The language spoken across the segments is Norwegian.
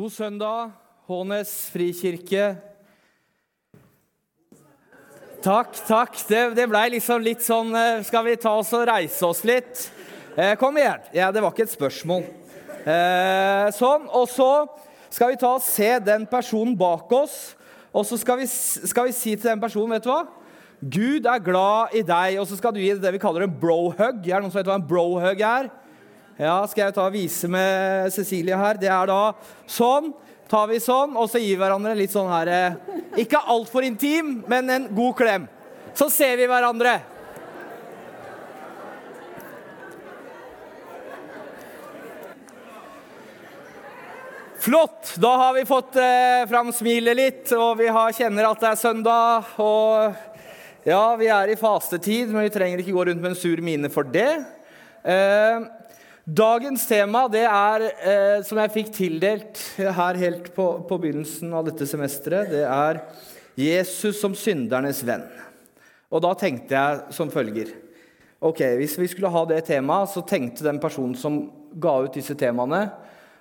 God søndag, Hånes frikirke. Takk, takk. Det, det blei liksom litt sånn eh, Skal vi ta oss og reise oss litt? Eh, kom igjen. Ja, det var ikke et spørsmål. Eh, sånn. Og så skal vi ta og se den personen bak oss. Og så skal vi, skal vi si til den personen, vet du hva? Gud er glad i deg, og så skal du gi det vi kaller en bro-hug. Er det noen som vet hva en bro-hug er? Ja, skal jeg ta og vise med Cecilie her? Det er da sånn. Tar vi sånn, og så gir vi hverandre litt sånn her eh, Ikke altfor intim, men en god klem. Så ser vi hverandre. Flott! Da har vi fått eh, fram smilet litt, og vi har, kjenner at det er søndag. Og ja, vi er i fastetid, men vi trenger ikke gå rundt med en sur mine for det. Eh, dagens tema det er, eh, som jeg fikk tildelt her helt på, på begynnelsen av dette semesteret, det er Jesus som syndernes venn. Og da tenkte jeg som følger Ok, Hvis vi skulle ha det temaet, så tenkte den personen som ga ut disse temaene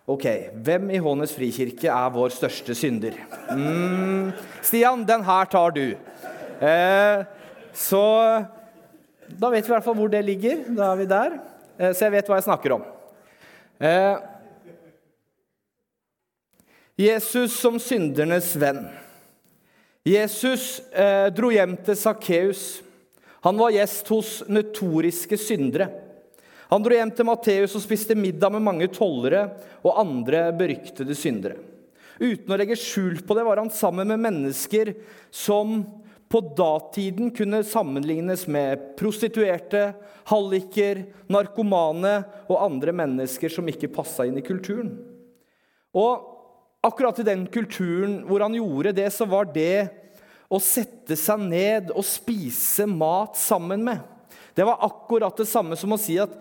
Ok, hvem i Hånes frikirke er vår største synder? Mm, Stian, den her tar du. Eh, så da vet vi i hvert fall hvor det ligger. Da er vi der. Eh, så jeg vet hva jeg snakker om. Eh, Jesus som syndernes venn. Jesus eh, dro hjem til Sakkeus. Han var gjest hos notoriske syndere. Han dro hjem til Matteus og spiste middag med mange tollere og andre beryktede syndere. Uten å legge skjul på det var han sammen med mennesker som på datiden kunne sammenlignes med prostituerte, halliker, narkomane og andre mennesker som ikke passa inn i kulturen. Og akkurat i den kulturen hvor han gjorde det, så var det å sette seg ned og spise mat sammen med. Det var akkurat det samme som å si at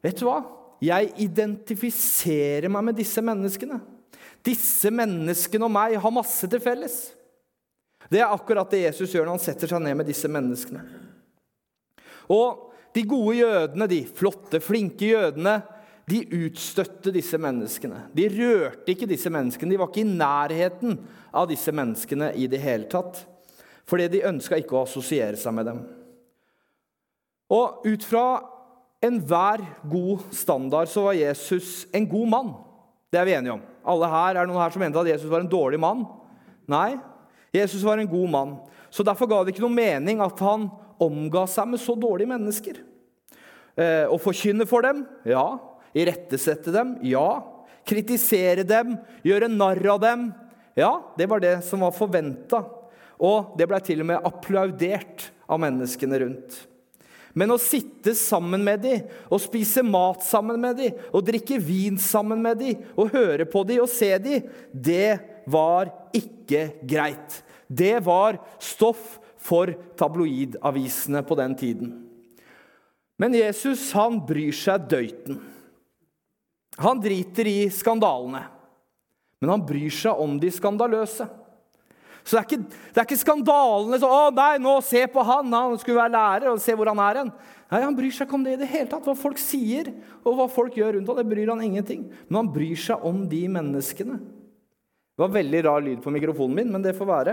Vet du hva? Jeg identifiserer meg med disse menneskene. Disse menneskene og meg har masse til felles. Det er akkurat det Jesus gjør når han setter seg ned med disse menneskene. Og de gode jødene, de flotte, flinke jødene, de utstøtte disse menneskene. De rørte ikke disse menneskene. De var ikke i nærheten av disse menneskene i det hele tatt. Fordi de ønska ikke å assosiere seg med dem. Og ut fra enhver god standard så var Jesus en god mann. Det er vi enige om. Alle her, Er det noen her som mente at Jesus var en dårlig mann? Nei. Jesus var en god mann. Så Derfor ga det ikke noe mening at han omga seg med så dårlige mennesker. Eh, å forkynne for dem? Ja. Irettesette dem? Ja. Kritisere dem? Gjøre narr av dem? Ja, det var det som var forventa. Og det ble til og med applaudert av menneskene rundt. Men å sitte sammen med dem og spise mat sammen med dem og drikke vin sammen med dem og høre på dem og se dem, det var ikke greit. Det var stoff for tabloidavisene på den tiden. Men Jesus han bryr seg døyten. Han driter i skandalene. Men han bryr seg om de skandaløse. Så det er ikke, det er ikke skandalene så, 'Å nei, nå se på han! Han skulle være lærer, og se hvor han er hen.' Nei, Han bryr seg ikke om det i det hele tatt. Hva folk sier og hva folk gjør rundt ham, det bryr han ingenting. Men han bryr seg om de menneskene. Det var veldig rar lyd på mikrofonen min, men det får være.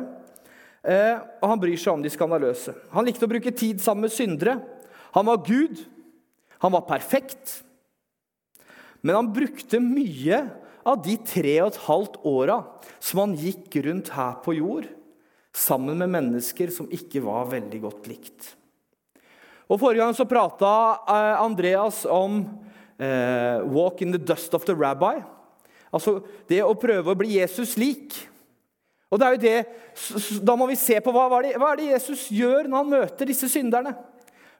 Eh, og han bryr seg om de skandaløse. Han likte å bruke tid sammen med syndere. Han var Gud. Han var perfekt. Men han brukte mye av de tre og et halvt åra som han gikk rundt her på jord, sammen med mennesker som ikke var veldig godt likt. Og Forrige gang så prata eh, Andreas om eh, 'walk in the dust of the rabbi'. Altså det å prøve å bli Jesus lik. Og det er jo det, Da må vi se på hva, hva, er det, hva er det Jesus gjør når han møter disse synderne.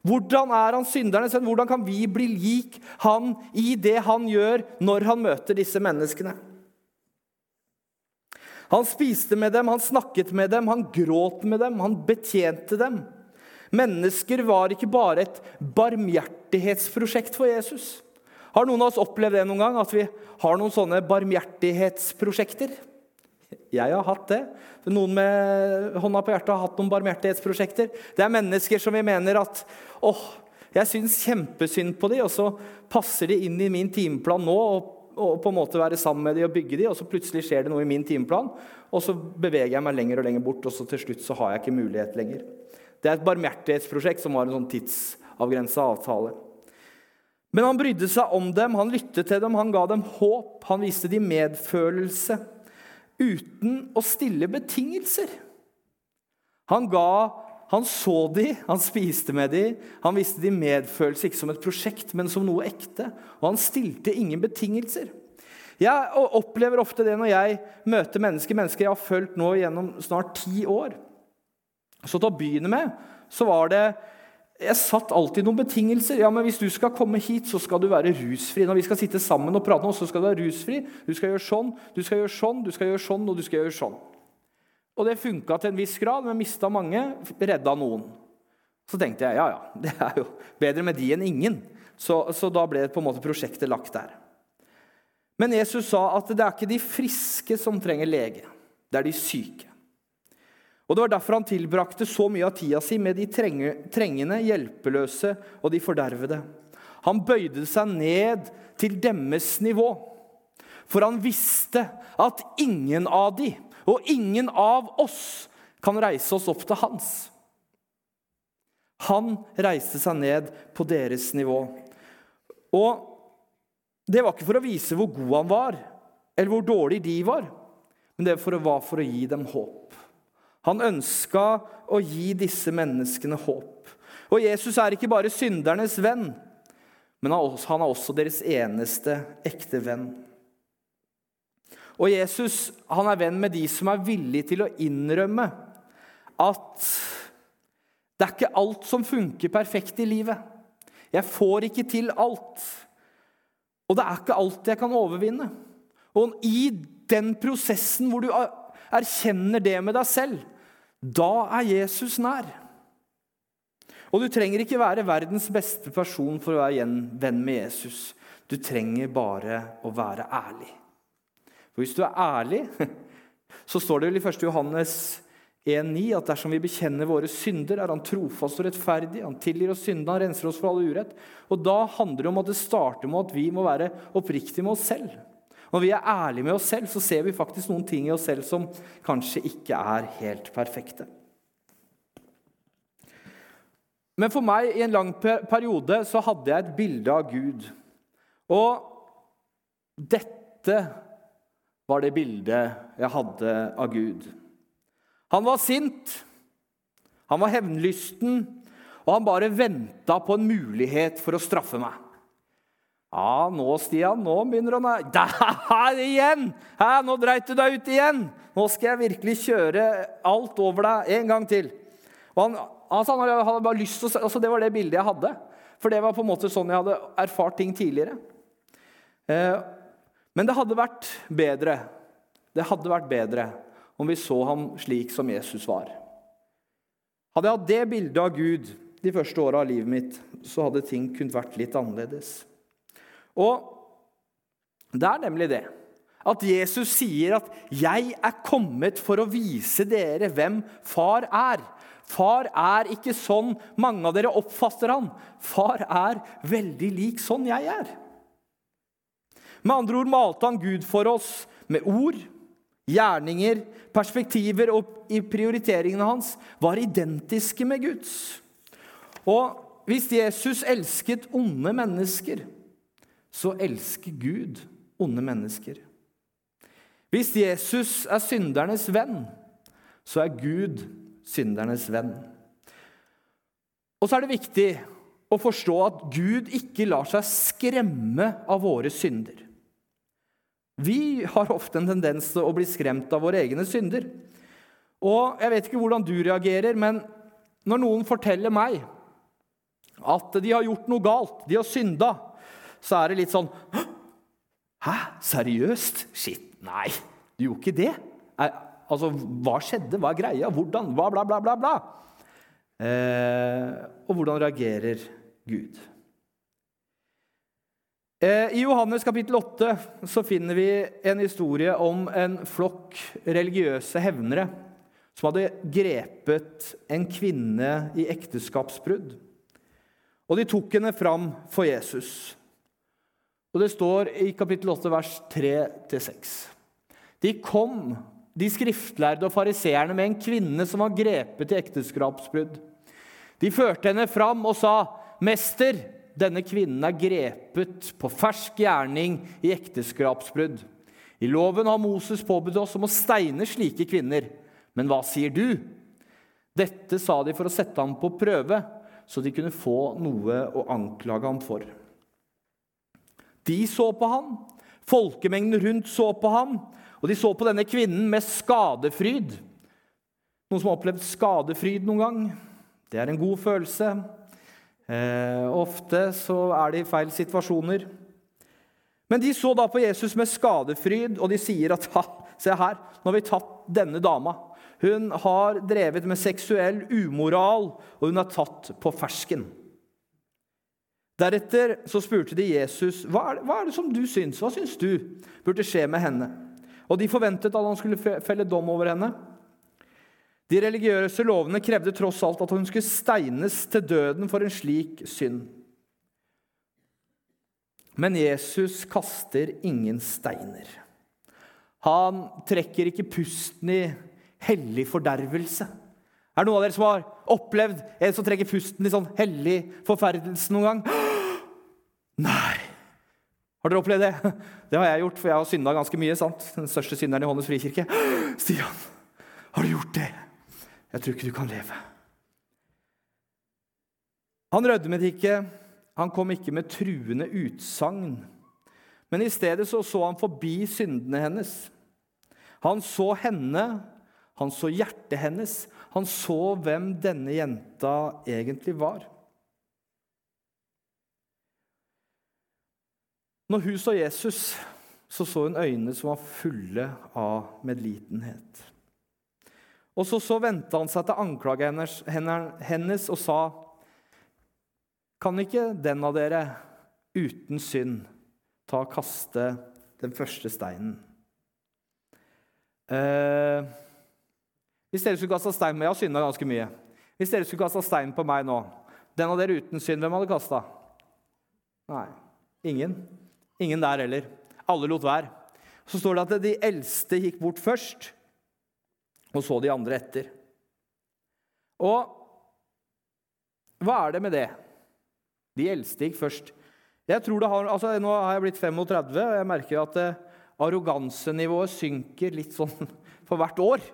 Hvordan er han syndernes venn? Hvordan kan vi bli lik han i det han gjør når han møter disse menneskene? Han spiste med dem, han snakket med dem, han gråt med dem, han betjente dem. Mennesker var ikke bare et barmhjertighetsprosjekt for Jesus. Har noen av oss opplevd det noen gang, at vi har noen sånne barmhjertighetsprosjekter? Jeg har hatt det. Noen med hånda på hjertet har hatt noen barmhjertighetsprosjekter. Det er mennesker som vi mener at åh, jeg syns kjempesynd på dem, og så passer de inn i min timeplan nå og og på en måte være sammen med de og bygge de, og så plutselig skjer det noe i min timeplan, og så beveger jeg meg lenger og lenger bort, og så til slutt så har jeg ikke mulighet lenger. Det er et barmhjertighetsprosjekt som var en sånn tidsavgrensa avtale. Men han brydde seg om dem, han lyttet til dem, han ga dem håp. Han viste dem medfølelse uten å stille betingelser. Han ga han så de, han spiste med de, han viste de medfølelse ikke som et prosjekt, men som noe ekte. Og han stilte ingen betingelser. Jeg opplever ofte det når jeg møter mennesker, mennesker jeg har fulgt nå gjennom snart ti år. Så til å begynne med så var det Jeg satt alltid noen betingelser. Ja, men Hvis du skal komme hit, så skal du være rusfri. Når vi skal sitte sammen og prate, så skal du være rusfri. Du skal gjøre sånn, du skal gjøre sånn, du skal gjøre sånn, og du skal gjøre sånn. Og det funka til en viss grad, men mista mange, redda noen. Så tenkte jeg ja, ja, det er jo bedre med de enn ingen. Så, så da ble på en måte prosjektet lagt der. Men Jesus sa at det er ikke de friske som trenger lege, det er de syke. Og Det var derfor han tilbrakte så mye av tida si med de trengende, hjelpeløse og de fordervede. Han bøyde seg ned til deres nivå, for han visste at ingen av de og ingen av oss kan reise oss opp til hans. Han reiste seg ned på deres nivå. Og det var ikke for å vise hvor god han var, eller hvor dårlig de var, men det var for å gi dem håp. Han ønska å gi disse menneskene håp. Og Jesus er ikke bare syndernes venn, men han er også deres eneste ekte venn. Og Jesus han er venn med de som er villige til å innrømme at det er ikke alt som funker perfekt i livet. Jeg får ikke til alt. Og det er ikke alt jeg kan overvinne. Og i den prosessen hvor du erkjenner det med deg selv, da er Jesus nær. Og du trenger ikke være verdens beste person for å være igjen venn med Jesus. Du trenger bare å være ærlig. For Hvis du er ærlig, så står det vel i 1. Johannes 1,9 at dersom vi bekjenner våre synder, er han trofast og rettferdig. Han tilgir oss syndene, han renser oss for all urett. Og Da handler det om at det starter med at vi må være oppriktige med oss selv. Når vi er ærlige med oss selv, så ser vi faktisk noen ting i oss selv som kanskje ikke er helt perfekte. Men for meg i en lang periode så hadde jeg et bilde av Gud. Og dette var det bildet jeg hadde av Gud. Han var sint, han var hevnlysten, og han bare venta på en mulighet for å straffe meg. Ja, nå, Stian, nå begynner han å Der igjen! Hæ, nå dreit du deg ut igjen! Nå skal jeg virkelig kjøre alt over deg en gang til. Han, altså, han hadde bare lyst til å, altså, Det var det bildet jeg hadde. For det var på en måte sånn jeg hadde erfart ting tidligere. Eh, men det hadde vært bedre det hadde vært bedre om vi så ham slik som Jesus var. Hadde jeg hatt det bildet av Gud de første åra av livet mitt, så hadde ting kunnet vært litt annerledes. Og det er nemlig det at Jesus sier at 'jeg er kommet for å vise dere hvem far er'. Far er ikke sånn mange av dere oppfatter han. Far er veldig lik sånn jeg er. Med andre ord malte han Gud for oss med ord, gjerninger, perspektiver og i prioriteringene hans var identiske med Guds. Og hvis Jesus elsket onde mennesker, så elsker Gud onde mennesker. Hvis Jesus er syndernes venn, så er Gud syndernes venn. Og så er det viktig å forstå at Gud ikke lar seg skremme av våre synder. Vi har ofte en tendens til å bli skremt av våre egne synder. Og jeg vet ikke hvordan du reagerer, men når noen forteller meg at de har gjort noe galt, de har synda, så er det litt sånn Hæ? Seriøst? Shit, nei, du gjorde ikke det? Altså, hva skjedde? Hva er greia? Hvordan? Hva, bla, bla, bla, bla. Eh, og hvordan reagerer Gud? Eh, I Johannes kapittel 8 så finner vi en historie om en flokk religiøse hevnere som hadde grepet en kvinne i ekteskapsbrudd. Og de tok henne fram for Jesus. Og det står i kapittel 8, vers 3-6. De kom, de skriftlærde og fariseerne, med en kvinne som var grepet i ekteskapsbrudd. De førte henne fram og sa, 'Mester, denne kvinnen er grepet på fersk gjerning i ekteskapsbrudd.' I loven har Moses påbudt oss om å steine slike kvinner. Men hva sier du? Dette sa de for å sette ham på prøve, så de kunne få noe å anklage ham for. De så på ham, folkemengden rundt så på ham, og de så på denne kvinnen med skadefryd. Noen som har opplevd skadefryd noen gang? Det er en god følelse. Eh, ofte så er det i feil situasjoner. Men de så da på Jesus med skadefryd, og de sier at se her, nå har vi tatt denne dama. Hun har drevet med seksuell umoral, og hun er tatt på fersken. Deretter så spurte de Jesus hva er, det, hva er det som du syns hva syns du burde skje med henne. Og de forventet at han skulle felle dom over henne. De religiøse lovene krevde tross alt at hun skulle steines til døden for en slik synd. Men Jesus kaster ingen steiner. Han trekker ikke pusten i hellig fordervelse. Er det noen av dere som har opplevd en som trekker pusten i sånn hellig forferdelse noen gang? Nei! Har dere opplevd det? Det har jeg gjort, for jeg har synda ganske mye. sant? Den største synderen i Håndens frikirke. Stian, har du gjort det? Jeg tror ikke du kan leve. Han rødmet ikke, han kom ikke med truende utsagn. Men i stedet så, så han forbi syndene hennes. Han så henne, han så hjertet hennes, han så hvem denne jenta egentlig var. Når hun så Jesus, så så hun øyne som var fulle av medlidenhet. Og så, så vendte han seg til anklaget hennes, hennes og sa, 'Kan ikke den av dere uten synd ta og kaste den første steinen?' Eh, hvis dere skulle kasta stein på meg Jeg har synda ganske mye. Hvis dere skulle kasta stein på meg nå, den av dere uten synd, hvem hadde kasta? Nei, ingen. Ingen der heller. Alle lot være. Så står det at de eldste gikk bort først, og så de andre etter. Og hva er det med det? De eldste gikk først. Jeg tror det har, altså Nå har jeg blitt 35, og jeg merker at eh, arrogansenivået synker litt sånn for hvert år.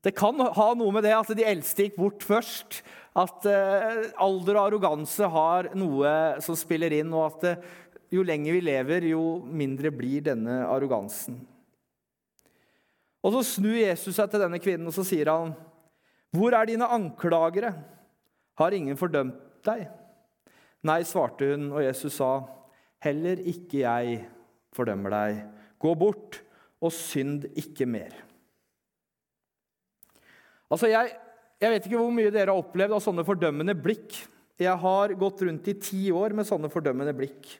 Det kan ha noe med det at de eldste gikk bort først. At eh, alder og arroganse har noe som spiller inn, og at uh, jo lenger vi lever, jo mindre blir denne arrogansen. Og Så snur Jesus seg til denne kvinnen og så sier han, 'Hvor er dine anklagere? Har ingen fordømt deg?' Nei, svarte hun, og Jesus sa, 'Heller ikke jeg fordømmer deg. Gå bort og synd ikke mer.' Altså, jeg, jeg vet ikke hvor mye dere har opplevd av sånne fordømmende blikk. Jeg har gått rundt i ti år med sånne fordømmende blikk.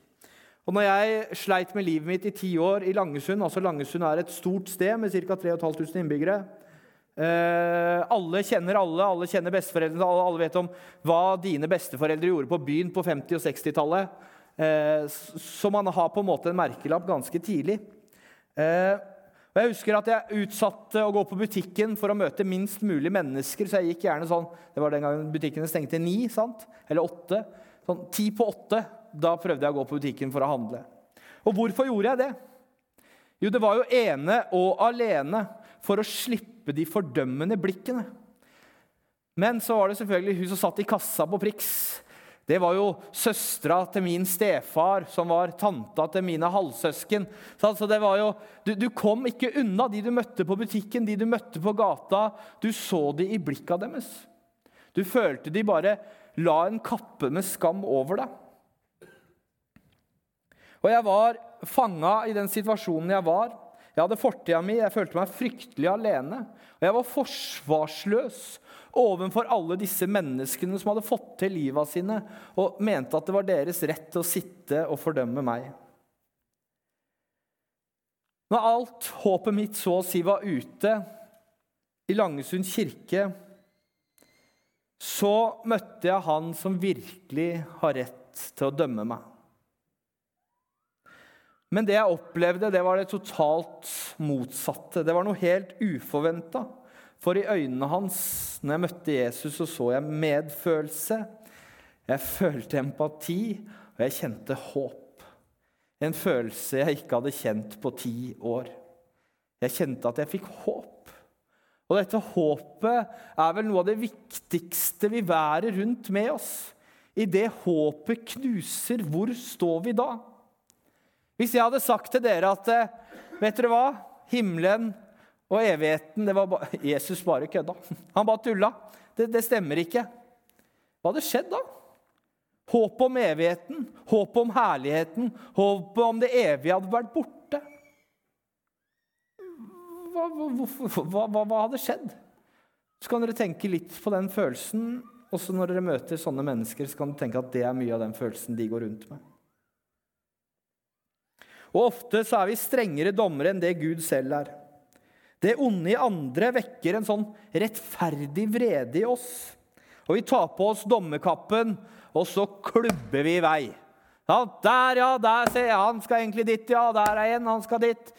Og når jeg sleit med livet mitt i ti år i Langesund altså Langesund er et stort sted med ca. 3500 innbyggere. Eh, alle kjenner alle, alle kjenner besteforeldrene, alle, alle, vet om hva dine besteforeldre gjorde på byen på 50- og 60-tallet. Eh, så man har på en måte en merkelapp ganske tidlig. Eh, og Jeg husker at jeg utsatte å gå på butikken for å møte minst mulig mennesker. Så jeg gikk gjerne sånn Det var den gangen butikkene stengte ni, sant? eller åtte. Sånn ti på åtte da prøvde jeg å gå på butikken for å handle. Og hvorfor gjorde jeg det? Jo, det var jo ene og alene for å slippe de fordømmende blikkene. Men så var det selvfølgelig hun som satt i kassa på Prix. Det var jo søstera til min stefar, som var tanta til mine halvsøsken. Så altså, det var jo, du, du, kom ikke unna de du møtte på butikken, de du møtte på gata. Du så de i blikka deres. Du følte de bare la en kappe med skam over deg. Og jeg var fanga i den situasjonen jeg var. Jeg hadde fortida mi, jeg følte meg fryktelig alene. Og jeg var forsvarsløs overfor alle disse menneskene som hadde fått til liva sine, og mente at det var deres rett til å sitte og fordømme meg. Når alt håpet mitt så å si var ute i Langesund kirke, så møtte jeg han som virkelig har rett til å dømme meg. Men det jeg opplevde, det var det totalt motsatte. Det var noe helt uforventa. For i øynene hans, når jeg møtte Jesus, så så jeg medfølelse. Jeg følte empati, og jeg kjente håp. En følelse jeg ikke hadde kjent på ti år. Jeg kjente at jeg fikk håp. Og dette håpet er vel noe av det viktigste vi bærer rundt med oss. I det håpet knuser, hvor står vi da? Hvis jeg hadde sagt til dere at vet dere hva? Himmelen og evigheten det var ba Jesus bare kødda. Han bare tulla. Det, det stemmer ikke. Hva hadde skjedd da? Håpet om evigheten, håpet om herligheten, håpet om det evige hadde vært borte. Hva, hva, hva, hva hadde skjedd? Så kan dere tenke litt på den følelsen. Også når dere møter sånne mennesker, så kan dere tenke at det er mye av den følelsen de går rundt med. Og ofte så er vi strengere dommere enn det Gud selv er. Det onde i andre vekker en sånn rettferdig vrede i oss. Og vi tar på oss dommerkappen, og så klubber vi i vei. Ja, der, ja, der ser jeg. Han skal egentlig dit, ja. Der er en, han skal dit.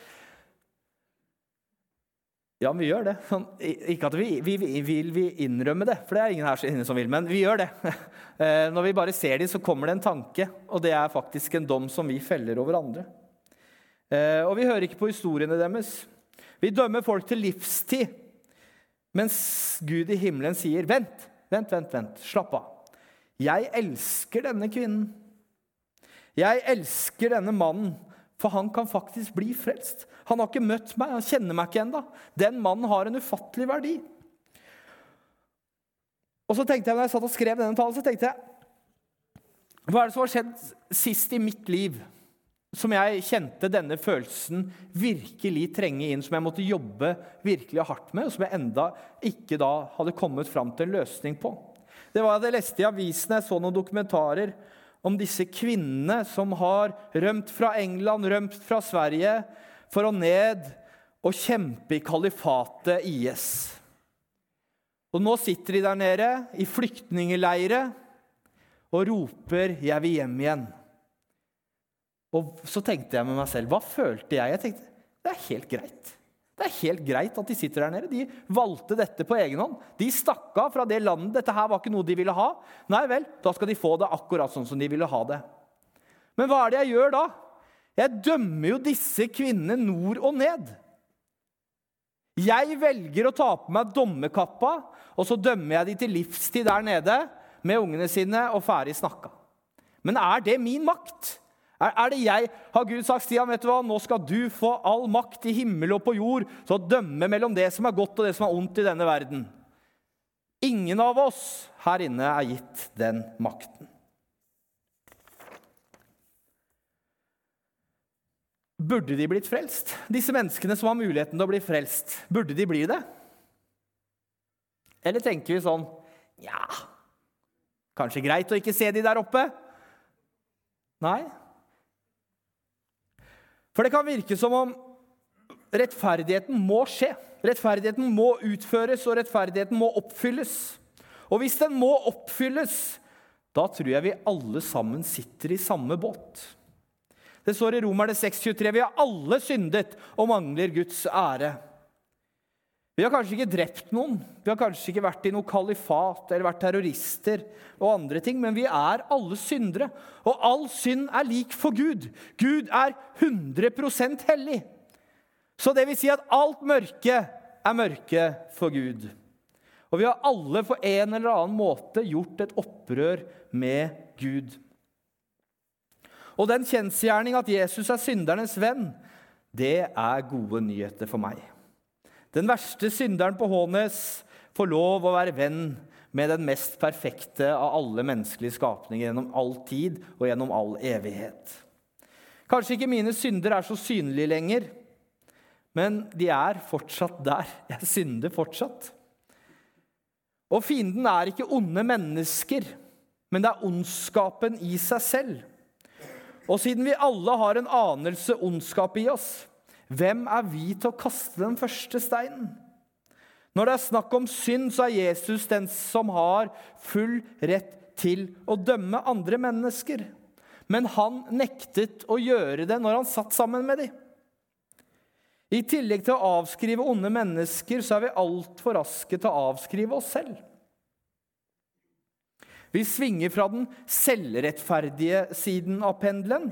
Ja, vi gjør det. Sånn, ikke at vi, vi, vil vi innrømme det, for det er ingen her som vil, men vi gjør det. Eh, når vi bare ser dem, så kommer det en tanke, og det er faktisk en dom som vi feller over andre. Eh, og vi hører ikke på historiene deres. Vi dømmer folk til livstid, mens Gud i himmelen sier, 'Vent, vent, vent, vent. Slapp av. Jeg elsker denne kvinnen. Jeg elsker denne mannen, for han kan faktisk bli frelst.' Han har ikke møtt meg, han kjenner meg ikke ennå. Den mannen har en ufattelig verdi. Og så tenkte jeg, når jeg satt og skrev denne talen, så tenkte jeg Hva er det som har skjedd sist i mitt liv som jeg kjente denne følelsen virkelig trenge inn, som jeg måtte jobbe virkelig hardt med, og som jeg enda ikke da hadde kommet fram til en løsning på? Det var at Jeg leste i avisene, jeg så noen dokumentarer om disse kvinnene som har rømt fra England, rømt fra Sverige, for å ned og kjempe i kalifatet IS. Og nå sitter de der nede i flyktningleire og roper 'Jeg vil hjem igjen'. Og så tenkte jeg med meg selv Hva følte jeg? Jeg tenkte det er helt greit. Det er helt greit at de sitter der nede. De valgte dette på egen hånd. De stakk av fra det landet. Dette her var ikke noe de ville ha. Nei vel, da skal de få det akkurat sånn som de ville ha det. Men hva er det jeg gjør da? Jeg dømmer jo disse kvinnene nord og ned. Jeg velger å ta på meg dommerkappa, og så dømmer jeg de til livstid der nede med ungene sine og ferdig snakka. Men er det min makt? Er, det jeg? Har Gud sagt Stian, vet du hva? nå skal du få all makt i himmel og på jord til å dømme mellom det som er godt og det som er ondt i denne verden? Ingen av oss her inne er gitt den makten. Burde de blitt frelst? Disse menneskene som har muligheten til å bli frelst, burde de bli det? Eller tenker vi sånn Ja, kanskje greit å ikke se de der oppe? Nei. For det kan virke som om rettferdigheten må skje. Rettferdigheten må utføres, og rettferdigheten må oppfylles. Og hvis den må oppfylles, da tror jeg vi alle sammen sitter i samme båt. Det står i Romerne 6,23.: Vi har alle syndet og mangler Guds ære. Vi har kanskje ikke drept noen, vi har kanskje ikke vært i noe kalifat eller vært terrorister, og andre ting, men vi er alle syndere. Og all synd er lik for Gud. Gud er 100% hellig. Så det vil si at alt mørke er mørke for Gud. Og vi har alle på en eller annen måte gjort et opprør med Gud. Og den kjensgjerning at Jesus er syndernes venn, det er gode nyheter for meg. Den verste synderen på Hånes får lov å være venn med den mest perfekte av alle menneskelige skapninger gjennom all tid og gjennom all evighet. Kanskje ikke mine synder er så synlige lenger, men de er fortsatt der. Jeg synder fortsatt. Og fienden er ikke onde mennesker, men det er ondskapen i seg selv. Og siden vi alle har en anelse ondskap i oss, hvem er vi til å kaste den første steinen? Når det er snakk om synd, så er Jesus den som har full rett til å dømme andre mennesker. men han nektet å gjøre det når han satt sammen med dem. I tillegg til å avskrive onde mennesker, så er vi altfor raske til å avskrive oss selv. Vi svinger fra den selvrettferdige siden av pendelen.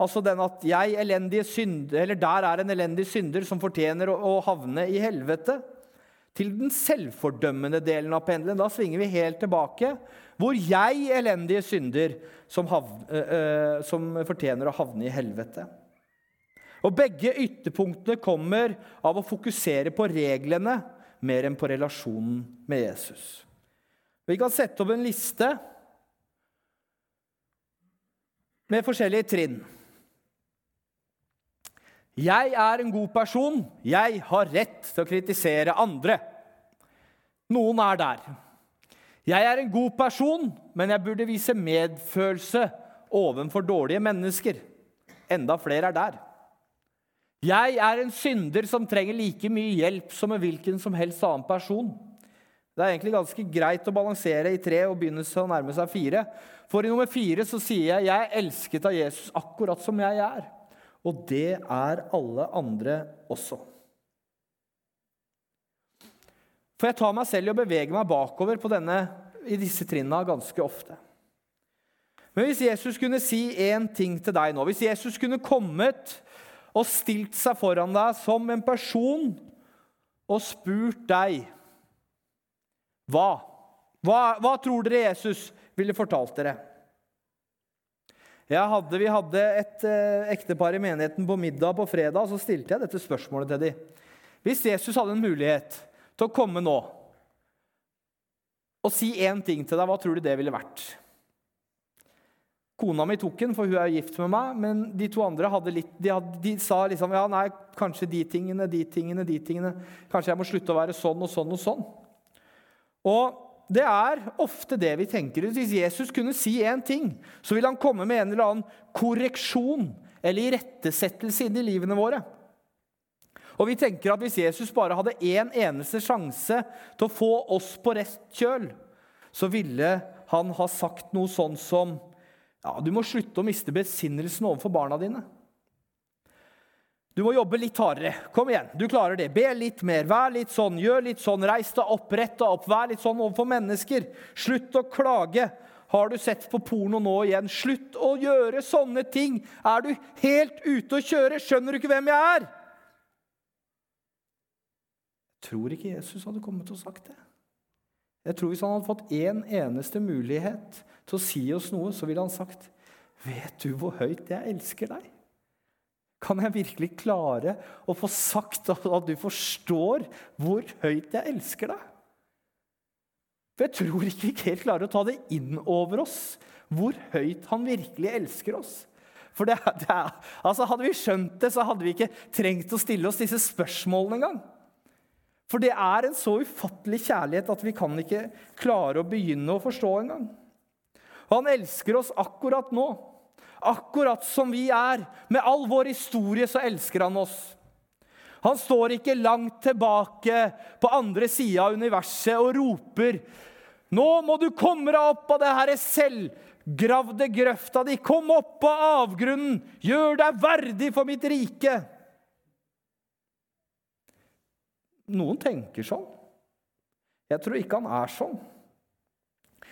Altså den at jeg, elendige synder, eller der er en elendig synder som fortjener å, å havne i helvete. Til den selvfordømmende delen av pendelen. Da svinger vi helt tilbake. Hvor jeg, elendige synder, som, havne, øh, som fortjener å havne i helvete. Og Begge ytterpunktene kommer av å fokusere på reglene mer enn på relasjonen med Jesus. Vi kan sette opp en liste med forskjellige trinn. Jeg er en god person. Jeg har rett til å kritisere andre. Noen er der. Jeg er en god person, men jeg burde vise medfølelse overfor dårlige mennesker. Enda flere er der. Jeg er en synder som trenger like mye hjelp som en hvilken som helst annen person. Det er egentlig ganske greit å balansere i tre og begynne å nærme seg fire. For i nummer fire så sier jeg jeg er elsket av Jesus akkurat som jeg er. Og det er alle andre også. For jeg tar meg selv i å bevege meg bakover denne, i disse trinna ganske ofte. Men hvis Jesus kunne si én ting til deg nå Hvis Jesus kunne kommet og stilt seg foran deg som en person og spurt deg hva? Hva, hva tror dere Jesus ville fortalt dere? Hadde, vi hadde et eh, ektepar i menigheten på middag på fredag, og så stilte jeg dette spørsmålet til dem. Hvis Jesus hadde en mulighet til å komme nå og si én ting til deg, hva tror du det ville vært? Kona mi tok den, for hun er gift med meg, men de to andre hadde litt, de, hadde, de, sa liksom ja, nei, kanskje de tingene, de tingene, de tingene. Kanskje jeg må slutte å være sånn og sånn og sånn. Og det er ofte det vi tenker. Hvis Jesus kunne si én ting, så ville han komme med en eller annen korreksjon eller irettesettelse inn i livene våre. Og vi tenker at Hvis Jesus bare hadde én en eneste sjanse til å få oss på rett kjøl, så ville han ha sagt noe sånn som ja, Du må slutte å miste besinnelsen overfor barna dine. Du må jobbe litt hardere. Kom igjen, du klarer det. Be litt mer. Vær litt sånn, gjør litt sånn. Reis deg opp, rett deg opp. Vær litt sånn overfor mennesker. Slutt å klage. Har du sett på porno nå igjen? Slutt å gjøre sånne ting. Er du helt ute å kjøre? Skjønner du ikke hvem jeg er? Jeg tror ikke Jesus hadde kommet og sagt det. Jeg tror Hvis han hadde fått én en eneste mulighet til å si oss noe, så ville han sagt, 'Vet du hvor høyt jeg elsker deg?' Kan jeg virkelig klare å få sagt at du forstår hvor høyt jeg elsker deg? For jeg tror ikke vi helt klarer å ta det inn over oss hvor høyt han virkelig elsker oss. For det, det er, altså Hadde vi skjønt det, så hadde vi ikke trengt å stille oss disse spørsmålene engang. For det er en så ufattelig kjærlighet at vi kan ikke klare å begynne å forstå engang. Han elsker oss akkurat nå. Akkurat som vi er. Med all vår historie så elsker han oss. Han står ikke langt tilbake på andre sida av universet og roper Nå må du komme deg opp av det her selvgravde grøfta di. Kom opp av avgrunnen. Gjør deg verdig for mitt rike. Noen tenker sånn. Jeg tror ikke han er sånn.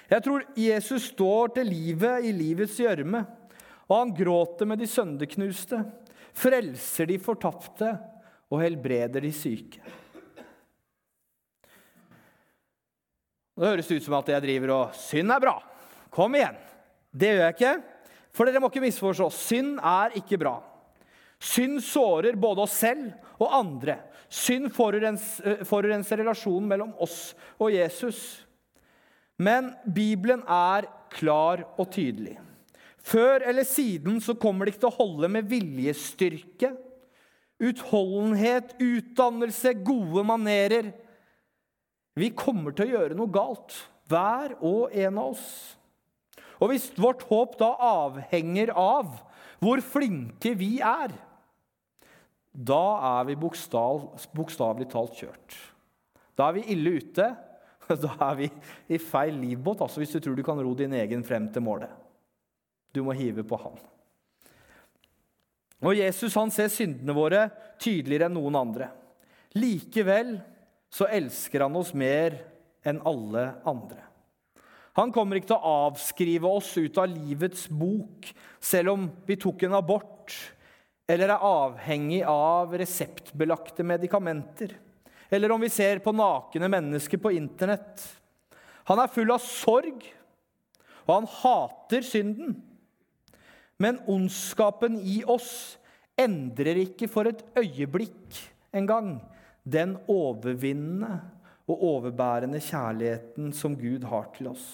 Jeg tror Jesus står til livet i livets gjørme, og han gråter med de sønderknuste, frelser de fortapte og helbreder de syke. Det høres ut som at jeg driver og Synd er bra. Kom igjen. Det gjør jeg ikke. For dere må ikke misforstå. Synd er ikke bra. Synd sårer både oss selv og andre. Synd forurenser, forurenser relasjonen mellom oss og Jesus. Men Bibelen er klar og tydelig. Før eller siden så kommer det ikke til å holde med viljestyrke, utholdenhet, utdannelse, gode manerer. Vi kommer til å gjøre noe galt, hver og en av oss. Og hvis vårt håp da avhenger av hvor flinke vi er, da er vi bokstavelig talt kjørt. Da er vi ille ute. Da er vi i feil livbåt, altså hvis du tror du kan ro din egen frem til målet. Du må hive på han. Og Jesus han ser syndene våre tydeligere enn noen andre. Likevel så elsker han oss mer enn alle andre. Han kommer ikke til å avskrive oss ut av livets bok, selv om vi tok en abort eller er avhengig av reseptbelagte medikamenter, eller om vi ser på nakne mennesker på internett. Han er full av sorg, og han hater synden. Men ondskapen i oss endrer ikke for et øyeblikk engang den overvinnende og overbærende kjærligheten som Gud har til oss.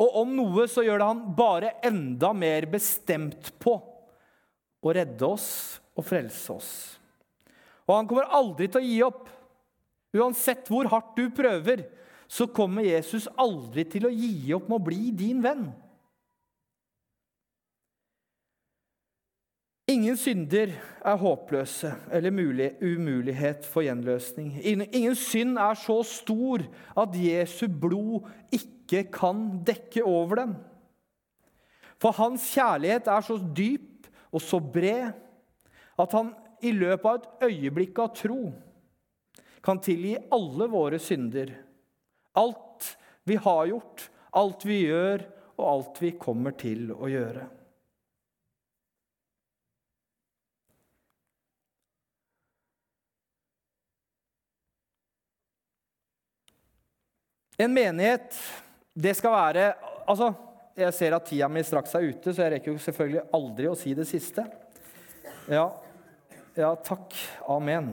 Og om noe så gjør det han bare enda mer bestemt på å redde oss og frelse oss. Og han kommer aldri til å gi opp. Uansett hvor hardt du prøver, så kommer Jesus aldri til å gi opp med å bli din venn. Ingen synder er håpløse eller mulig, umulighet for gjenløsning. Ingen synd er så stor at Jesu blod ikke kan dekke over den. For hans kjærlighet er så dyp og så bred at han i løpet av et øyeblikk av tro kan tilgi alle våre synder. Alt vi har gjort, alt vi gjør, og alt vi kommer til å gjøre. En menighet, det skal være Altså, jeg ser at tida mi straks er ute, så jeg rekker jo selvfølgelig aldri å si det siste. Ja, ja takk. Amen.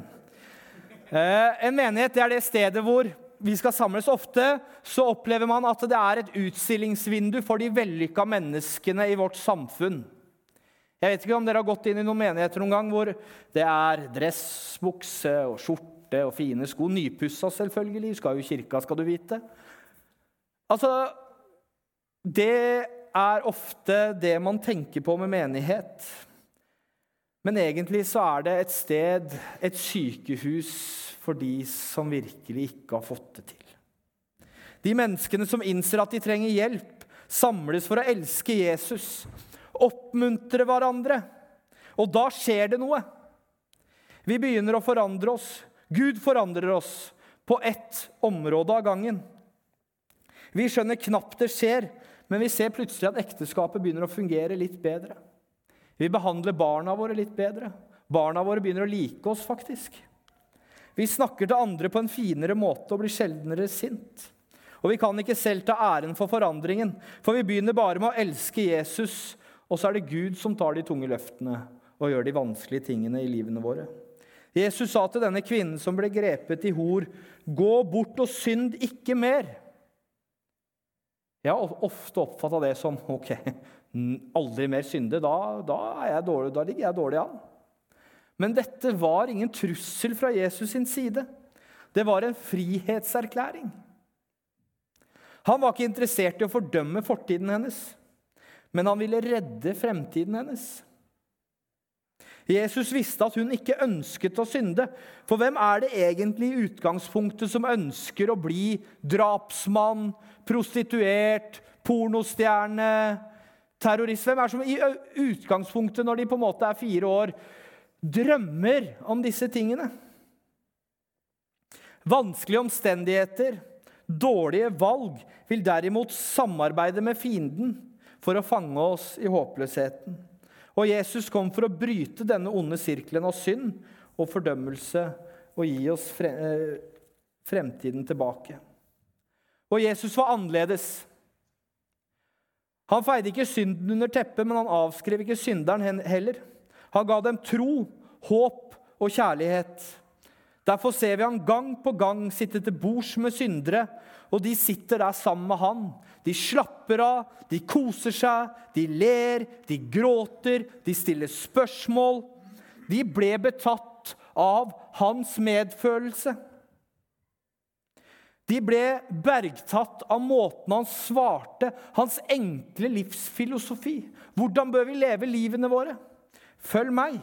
Eh, en menighet det er det stedet hvor vi skal samles ofte. Så opplever man at det er et utstillingsvindu for de vellykka menneskene i vårt samfunn. Jeg vet ikke om dere har gått inn i noen menigheter noen gang hvor det er dressbukse og skjorte skjorte og fine sko. Nypussa, selvfølgelig. Skal jo kirka, skal du vite. Altså Det er ofte det man tenker på med menighet. Men egentlig så er det et sted, et sykehus, for de som virkelig ikke har fått det til. De menneskene som innser at de trenger hjelp, samles for å elske Jesus, oppmuntre hverandre. Og da skjer det noe. Vi begynner å forandre oss. Gud forandrer oss på ett område av gangen. Vi skjønner knapt det skjer, men vi ser plutselig at ekteskapet begynner å fungere litt bedre. Vi behandler barna våre litt bedre. Barna våre begynner å like oss, faktisk. Vi snakker til andre på en finere måte og blir sjeldnere sint. Og vi kan ikke selv ta æren for forandringen, for vi begynner bare med å elske Jesus, og så er det Gud som tar de tunge løftene og gjør de vanskelige tingene i livene våre. Jesus sa til denne kvinnen som ble grepet i hor, 'Gå bort og synd ikke mer.' Jeg har ofte oppfatta det som ok, aldri mer synde. Da, da, dårlig, da, ligger jeg dårlig an. Men dette var ingen trussel fra Jesus sin side. Det var en frihetserklæring. Han var ikke interessert i å fordømme fortiden hennes, men han ville redde fremtiden hennes. Jesus visste at hun ikke ønsket å synde. For hvem er det egentlig i utgangspunktet som ønsker å bli drapsmann, prostituert, pornostjerne, terrorist? Hvem er det som i utgangspunktet, når de på en måte er fire år, drømmer om disse tingene? Vanskelige omstendigheter, dårlige valg, vil derimot samarbeide med fienden for å fange oss i håpløsheten. Og Jesus kom for å bryte denne onde sirkelen av synd og fordømmelse og gi oss eh, fremtiden tilbake. Og Jesus var annerledes. Han feide ikke synden under teppet, men han avskrev ikke synderen heller. Han ga dem tro, håp og kjærlighet. Derfor ser vi han gang på gang sitte til bords med syndere, og de sitter der sammen med han de slapper av, de koser seg, de ler, de gråter, de stiller spørsmål. De ble betatt av hans medfølelse. De ble bergtatt av måten han svarte, hans enkle livsfilosofi. Hvordan bør vi leve livene våre? Følg meg.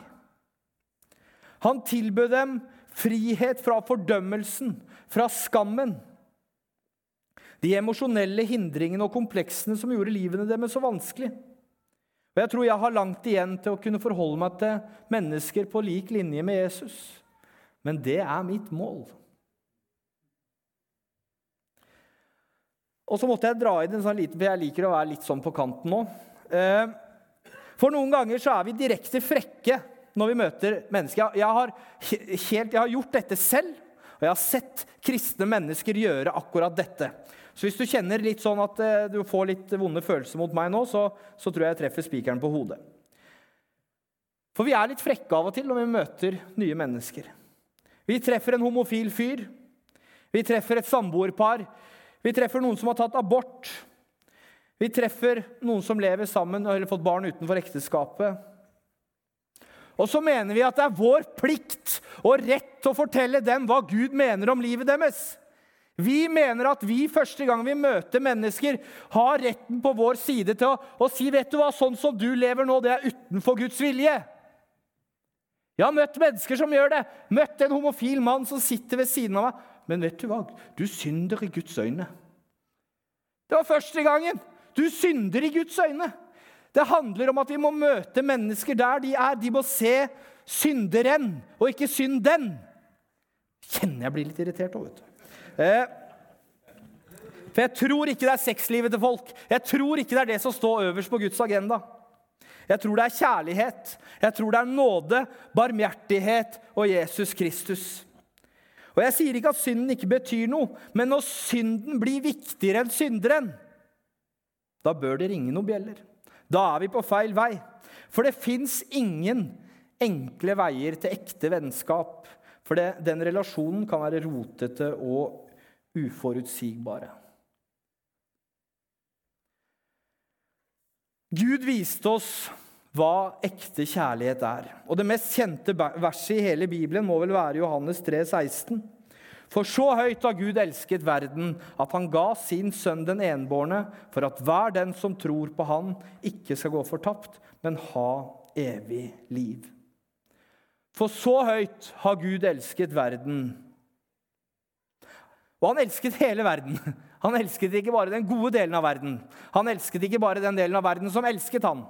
Han tilbød dem frihet fra fordømmelsen, fra skammen. De emosjonelle hindringene og kompleksene som gjorde livene deres så vanskelig. Og jeg tror jeg har langt igjen til å kunne forholde meg til mennesker på lik linje med Jesus. Men det er mitt mål. Og så måtte jeg dra inn en sånn liten, for jeg liker å være litt sånn på kanten nå. Eh, for noen ganger så er vi direkte frekke når vi møter mennesker. Jeg har, helt, jeg har gjort dette selv, og jeg har sett kristne mennesker gjøre akkurat dette. Så hvis du kjenner litt sånn at eh, du får litt vonde følelser mot meg nå, så, så tror jeg jeg treffer spikeren på hodet. For vi er litt frekke av og til når vi møter nye mennesker. Vi treffer en homofil fyr. Vi treffer et samboerpar. Vi treffer noen som har tatt abort. Vi treffer noen som lever sammen og har fått barn utenfor ekteskapet. Og så mener vi at det er vår plikt og rett å fortelle dem hva Gud mener om livet deres. Vi mener at vi første gang vi møter mennesker, har retten på vår side til å, å si vet du hva, sånn som du lever nå, det er utenfor Guds vilje. Jeg har møtt mennesker som gjør det. Møtt en homofil mann som sitter ved siden av meg. Men vet du hva? Du synder i Guds øyne. Det var første gangen. Du synder i Guds øyne. Det handler om at vi må møte mennesker der de er. De må se synderen og ikke synden. Kjenner jeg blir litt irritert òg, vet du. Eh, for jeg tror ikke det er sexlivet til folk. Jeg tror ikke det er det som står øverst på Guds agenda. Jeg tror det er kjærlighet, jeg tror det er nåde, barmhjertighet og Jesus Kristus. Og Jeg sier ikke at synden ikke betyr noe, men når synden blir viktigere enn synderen, da bør det ringe noen bjeller. Da er vi på feil vei. For det fins ingen enkle veier til ekte vennskap. For det, den relasjonen kan være rotete og uforutsigbare. Gud viste oss hva ekte kjærlighet er. Og Det mest kjente verset i hele Bibelen må vel være Johannes 3, 16. For så høyt har Gud elsket verden, at han ga sin sønn den enbårne, for at hver den som tror på han, ikke skal gå fortapt, men ha evig liv. For så høyt har Gud elsket verden, og han elsket hele verden. Han elsket ikke bare den gode delen av verden. Han elsket ikke bare den delen av verden som elsket han.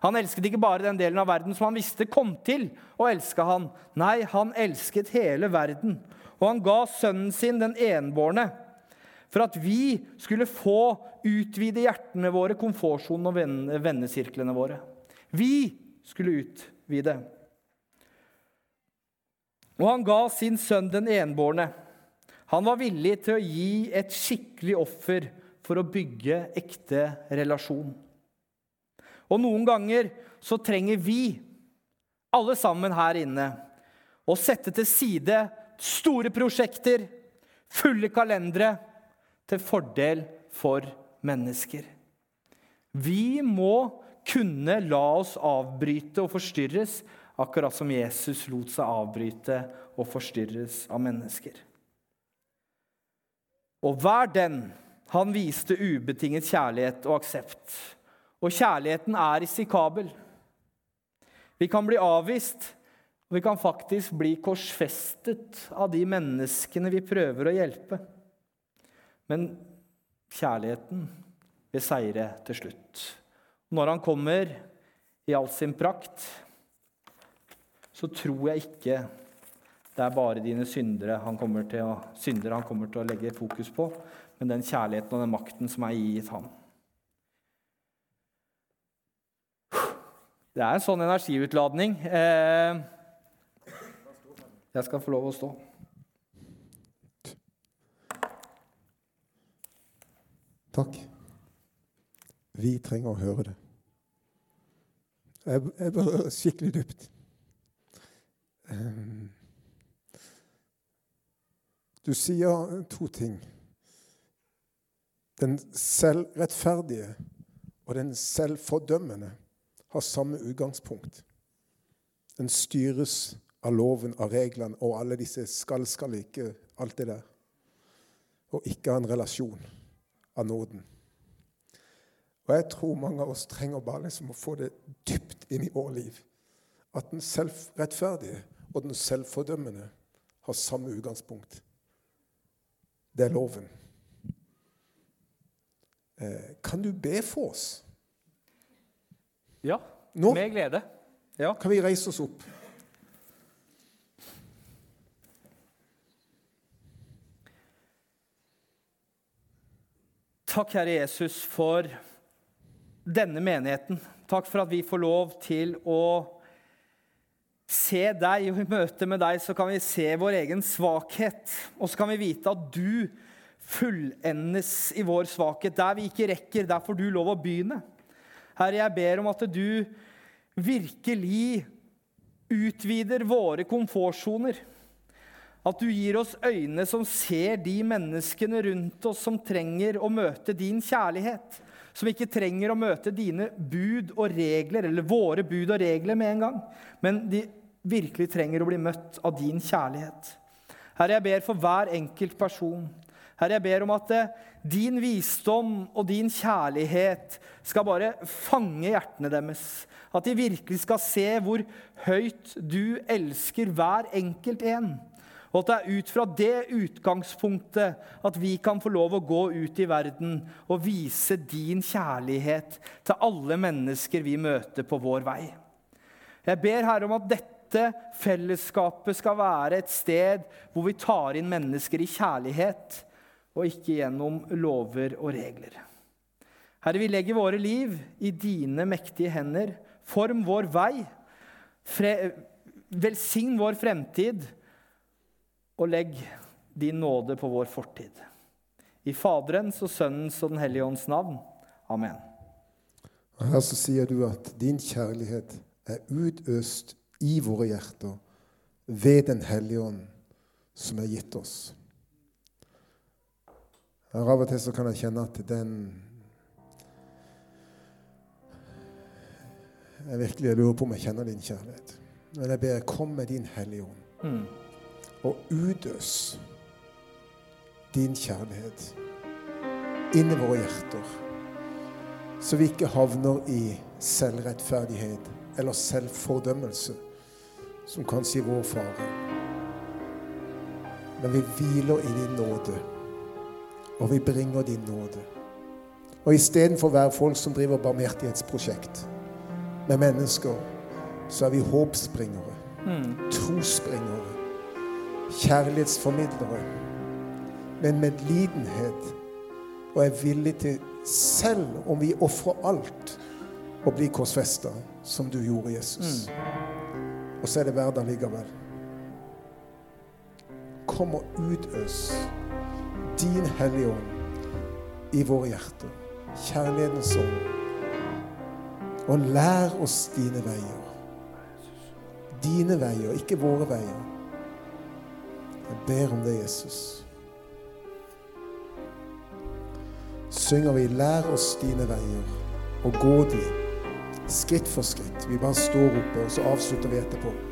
Han elsket ikke bare den delen av verden som han visste kom til å elske han. Nei, han elsket hele verden. Og han ga sønnen sin, den enbårne, for at vi skulle få utvide hjertene våre, komfortsonen og vennesirklene våre. Vi skulle utvide. Og han ga sin sønn den enbårne han var villig til å gi et skikkelig offer for å bygge ekte relasjon. Og noen ganger så trenger vi, alle sammen her inne, å sette til side store prosjekter, fulle kalendere, til fordel for mennesker. Vi må kunne la oss avbryte og forstyrres, akkurat som Jesus lot seg avbryte og forstyrres av mennesker. Og hver den han viste ubetinget kjærlighet og aksept. Og kjærligheten er risikabel. Vi kan bli avvist, og vi kan faktisk bli korsfestet av de menneskene vi prøver å hjelpe. Men kjærligheten vil seire til slutt. Når han kommer i all sin prakt, så tror jeg ikke det er bare dine syndere han kommer til å, syndere han kommer til å legge fokus på, men den kjærligheten og den makten som er gitt ham. Det er en sånn energiutladning. Eh, jeg skal få lov å stå. Takk. Vi trenger å høre det. Jeg, jeg berører skikkelig dypt. Um, du sier to ting. Den selvrettferdige og den selvfordømmende har samme utgangspunkt. Den styres av loven, av reglene og alle disse skal, skal ikke, alt det der. Og ikke av en relasjon av nåden. Og jeg tror mange av oss trenger bare liksom å få det dypt inn i vår liv. At den selvrettferdige og den selvfordømmende har samme utgangspunkt. Det er loven. Eh, kan du be for oss? Ja, Nå Med glede. Ja. kan vi reise oss opp. Takk, Herre Jesus, for denne menigheten. Takk for at vi får lov til å se deg, og i møte med deg så kan vi se vår egen svakhet. Og så kan vi vite at du fullendes i vår svakhet. Der vi ikke rekker, der får du lov å begynne. Herre, jeg ber om at du virkelig utvider våre komfortsoner. At du gir oss øyne som ser de menneskene rundt oss som trenger å møte din kjærlighet. Som ikke trenger å møte dine bud og regler, eller våre bud og regler med en gang. Men de virkelig trenger å bli møtt av din kjærlighet. Herre, jeg ber for hver enkelt person. Herre, jeg ber om at eh, din visdom og din kjærlighet skal bare fange hjertene deres. At de virkelig skal se hvor høyt du elsker hver enkelt en. Og at det er ut fra det utgangspunktet at vi kan få lov å gå ut i verden og vise din kjærlighet til alle mennesker vi møter på vår vei. Jeg ber Herre om at dette fellesskapet skal være et sted hvor vi tar inn mennesker i kjærlighet, og ikke gjennom lover og regler. Herre, vi legger våre liv i dine mektige hender. Form vår vei. Fre velsign vår fremtid og legg din nåde på vår fortid. I Faderens og Sønnens og Den hellige ånds navn. Amen. Og Her så sier du at din kjærlighet er utøst i våre hjerter ved Den hellige ånd som er gitt oss. Her Av og til så kan jeg kjenne at den Jeg virkelig lurer på om jeg kjenner din kjærlighet. Men jeg ber, kom med din Hellige Ånd Mm. Og utøs din kjærlighet inn i våre hjerter, så vi ikke havner i selvrettferdighet eller selvfordømmelse, som kan si vår fare. Men vi hviler i din nåde, og vi bringer din nåde. Og istedenfor å være folk som driver barmhjertighetsprosjekt med mennesker, så er vi håpsbringere, trosbringere, kjærlighetsformidlere med en medlidenhet og er villig til, selv om vi ofrer alt, å bli korsfesta, som du gjorde, Jesus. Og så er det hverdag likevel. Kom og utøs din Hellige Ånd i våre hjerter. Kjærlighetens ånd. Og lær oss dine veier. Dine veier, ikke våre veier. Jeg ber om det, Jesus. Synger vi 'Lær oss dine veier', og gå de skritt for skritt. Vi bare står oppe, og så avslutter vi etterpå.